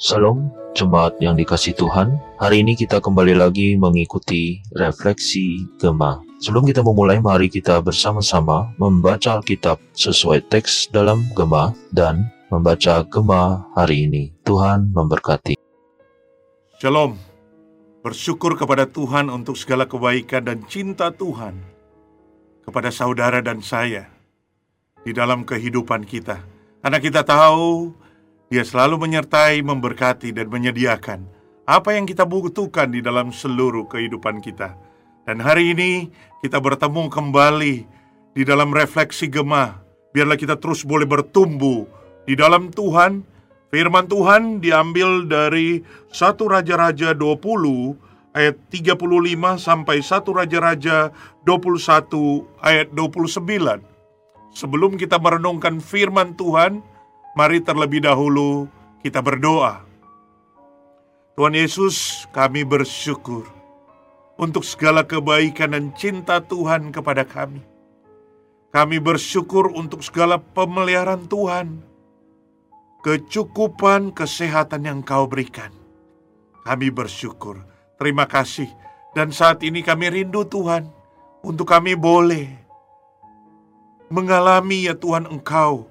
Salam jemaat yang dikasih Tuhan. Hari ini kita kembali lagi mengikuti refleksi Gema. Sebelum kita memulai, mari kita bersama-sama membaca Alkitab sesuai teks dalam Gema dan membaca Gema hari ini. Tuhan memberkati. Shalom. Bersyukur kepada Tuhan untuk segala kebaikan dan cinta Tuhan kepada saudara dan saya di dalam kehidupan kita. Karena kita tahu dia selalu menyertai, memberkati, dan menyediakan apa yang kita butuhkan di dalam seluruh kehidupan kita. Dan hari ini kita bertemu kembali di dalam refleksi gemah. Biarlah kita terus boleh bertumbuh di dalam Tuhan. Firman Tuhan diambil dari 1 Raja-Raja 20 ayat 35 sampai 1 Raja-Raja 21 ayat 29. Sebelum kita merenungkan firman Tuhan, Mari terlebih dahulu kita berdoa. Tuhan Yesus, kami bersyukur untuk segala kebaikan dan cinta Tuhan kepada kami. Kami bersyukur untuk segala pemeliharaan Tuhan, kecukupan kesehatan yang Kau berikan. Kami bersyukur, terima kasih, dan saat ini kami rindu Tuhan untuk kami boleh mengalami ya Tuhan Engkau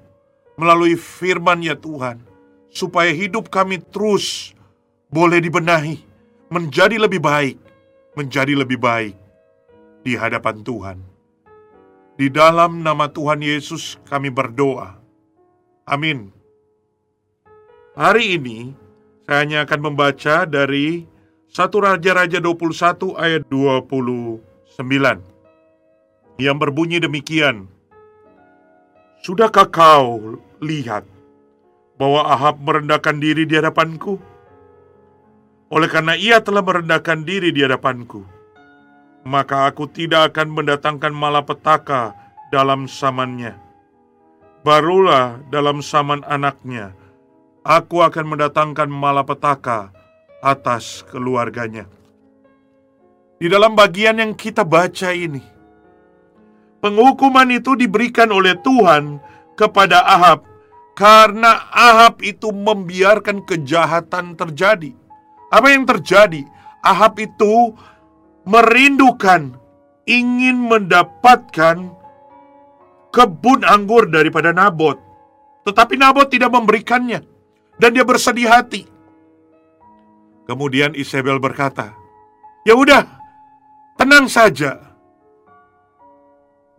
melalui firman ya Tuhan, supaya hidup kami terus boleh dibenahi, menjadi lebih baik, menjadi lebih baik di hadapan Tuhan. Di dalam nama Tuhan Yesus kami berdoa. Amin. Hari ini saya hanya akan membaca dari 1 Raja-Raja 21 ayat 29 yang berbunyi demikian. Sudahkah kau lihat bahwa Ahab merendahkan diri di hadapanku. Oleh karena ia telah merendahkan diri di hadapanku, maka aku tidak akan mendatangkan malapetaka dalam samannya. Barulah dalam saman anaknya, aku akan mendatangkan malapetaka atas keluarganya. Di dalam bagian yang kita baca ini, penghukuman itu diberikan oleh Tuhan kepada Ahab karena Ahab itu membiarkan kejahatan terjadi. Apa yang terjadi? Ahab itu merindukan, ingin mendapatkan kebun anggur daripada Nabot. Tetapi Nabot tidak memberikannya. Dan dia bersedih hati. Kemudian Isabel berkata, Ya udah, tenang saja.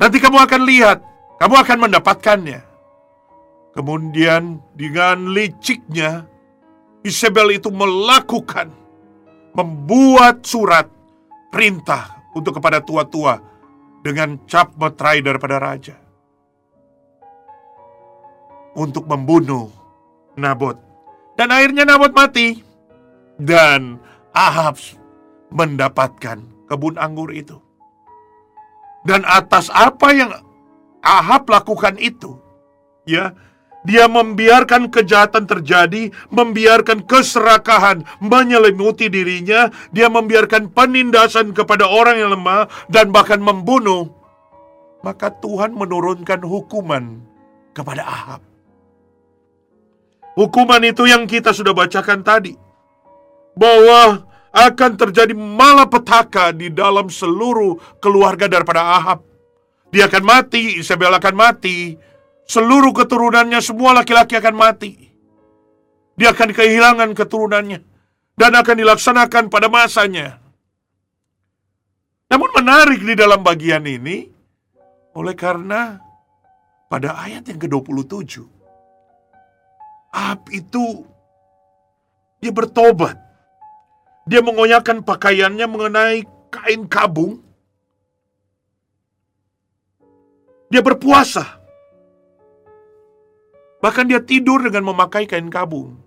Nanti kamu akan lihat, kamu akan mendapatkannya. Kemudian dengan liciknya Isabel itu melakukan membuat surat perintah untuk kepada tua-tua dengan cap meterai daripada raja untuk membunuh Nabot. Dan akhirnya Nabot mati dan Ahab mendapatkan kebun anggur itu. Dan atas apa yang Ahab lakukan itu, ya, dia membiarkan kejahatan terjadi, membiarkan keserakahan menyelimuti dirinya, dia membiarkan penindasan kepada orang yang lemah dan bahkan membunuh. Maka Tuhan menurunkan hukuman kepada Ahab. Hukuman itu yang kita sudah bacakan tadi. Bahwa akan terjadi malapetaka di dalam seluruh keluarga daripada Ahab. Dia akan mati, Isabel akan mati, seluruh keturunannya semua laki-laki akan mati. Dia akan kehilangan keturunannya dan akan dilaksanakan pada masanya. Namun menarik di dalam bagian ini oleh karena pada ayat yang ke-27 Ahab itu dia bertobat. Dia mengoyakkan pakaiannya mengenai kain kabung. Dia berpuasa. Bahkan dia tidur dengan memakai kain kabung.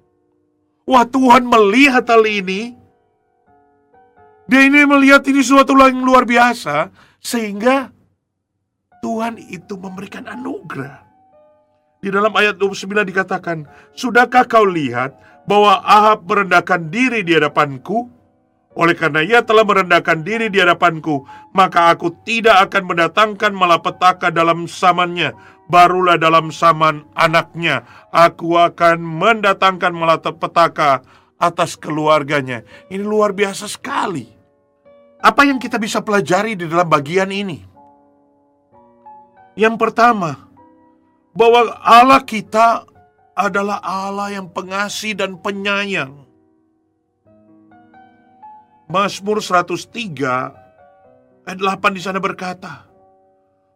Wah Tuhan melihat hal ini. Dia ini melihat ini suatu yang luar biasa. Sehingga Tuhan itu memberikan anugerah. Di dalam ayat 29 dikatakan, Sudahkah kau lihat bahwa Ahab merendahkan diri di hadapanku? Oleh karena ia telah merendahkan diri di hadapanku, maka aku tidak akan mendatangkan malapetaka dalam zamannya barulah dalam zaman anaknya aku akan mendatangkan malapetaka atas keluarganya. Ini luar biasa sekali. Apa yang kita bisa pelajari di dalam bagian ini? Yang pertama, bahwa Allah kita adalah Allah yang pengasih dan penyayang. Mazmur 103 ayat 8 di sana berkata,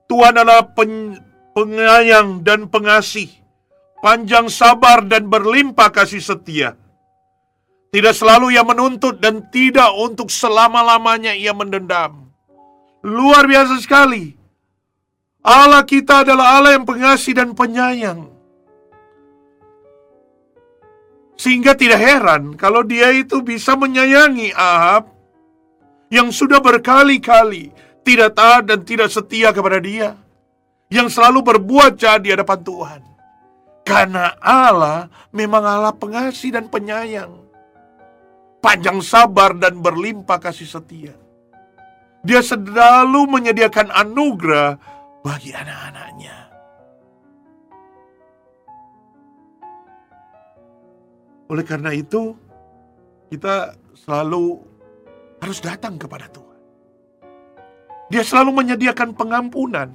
Tuhan adalah pen, penyayang dan pengasih, panjang sabar dan berlimpah kasih setia. Tidak selalu ia menuntut dan tidak untuk selama-lamanya ia mendendam. Luar biasa sekali. Allah kita adalah Allah yang pengasih dan penyayang. Sehingga tidak heran kalau dia itu bisa menyayangi Ahab yang sudah berkali-kali tidak taat dan tidak setia kepada dia. Yang selalu berbuat jahat di hadapan Tuhan. Karena Allah memang Allah pengasih dan penyayang. Panjang sabar dan berlimpah kasih setia. Dia selalu menyediakan anugerah bagi anak-anaknya. Oleh karena itu, kita selalu harus datang kepada Tuhan. Dia selalu menyediakan pengampunan.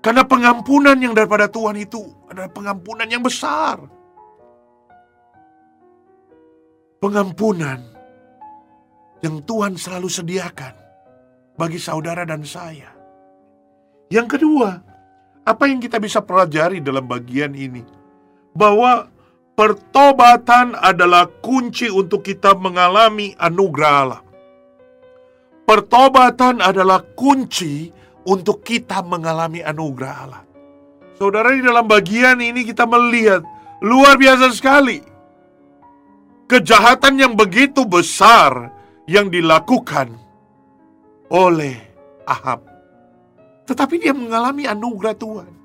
Karena pengampunan yang daripada Tuhan itu adalah pengampunan yang besar. Pengampunan yang Tuhan selalu sediakan bagi saudara dan saya. Yang kedua, apa yang kita bisa pelajari dalam bagian ini? Bahwa pertobatan adalah kunci untuk kita mengalami anugerah Allah. Pertobatan adalah kunci untuk kita mengalami anugerah Allah. Saudara, di dalam bagian ini kita melihat luar biasa sekali kejahatan yang begitu besar yang dilakukan oleh Ahab. Tetapi dia mengalami anugerah Tuhan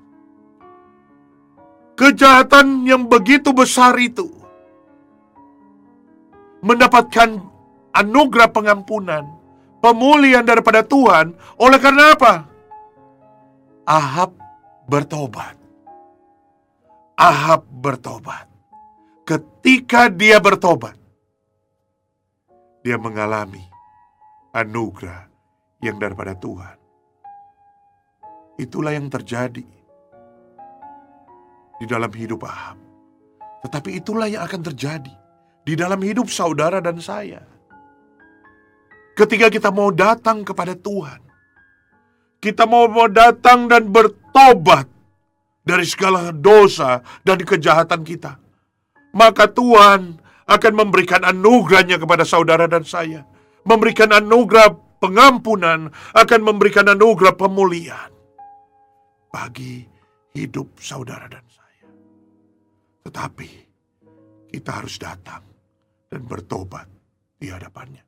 kejahatan yang begitu besar itu mendapatkan anugerah pengampunan, pemulihan daripada Tuhan. Oleh karena apa? Ahab bertobat. Ahab bertobat. Ketika dia bertobat, dia mengalami anugerah yang daripada Tuhan. Itulah yang terjadi di dalam hidup Ahab. Tetapi itulah yang akan terjadi di dalam hidup saudara dan saya. Ketika kita mau datang kepada Tuhan, kita mau, mau datang dan bertobat dari segala dosa dan kejahatan kita, maka Tuhan akan memberikan anugerahnya kepada saudara dan saya. Memberikan anugerah pengampunan, akan memberikan anugerah pemulihan bagi hidup saudara dan. Tetapi kita harus datang dan bertobat di hadapannya.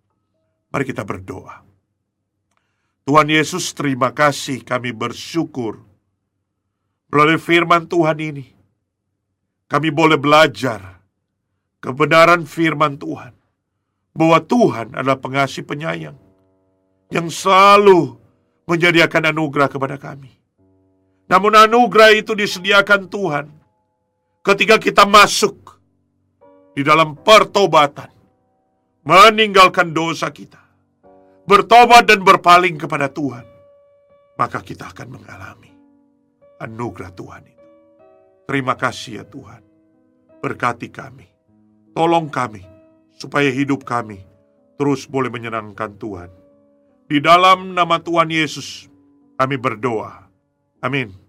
Mari kita berdoa. Tuhan Yesus, terima kasih kami bersyukur melalui firman Tuhan ini. Kami boleh belajar kebenaran firman Tuhan bahwa Tuhan adalah pengasih penyayang yang selalu menyediakan anugerah kepada kami. Namun anugerah itu disediakan Tuhan ketika kita masuk di dalam pertobatan, meninggalkan dosa kita, bertobat dan berpaling kepada Tuhan, maka kita akan mengalami anugerah Tuhan itu. Terima kasih ya Tuhan. Berkati kami. Tolong kami supaya hidup kami terus boleh menyenangkan Tuhan. Di dalam nama Tuhan Yesus kami berdoa. Amin.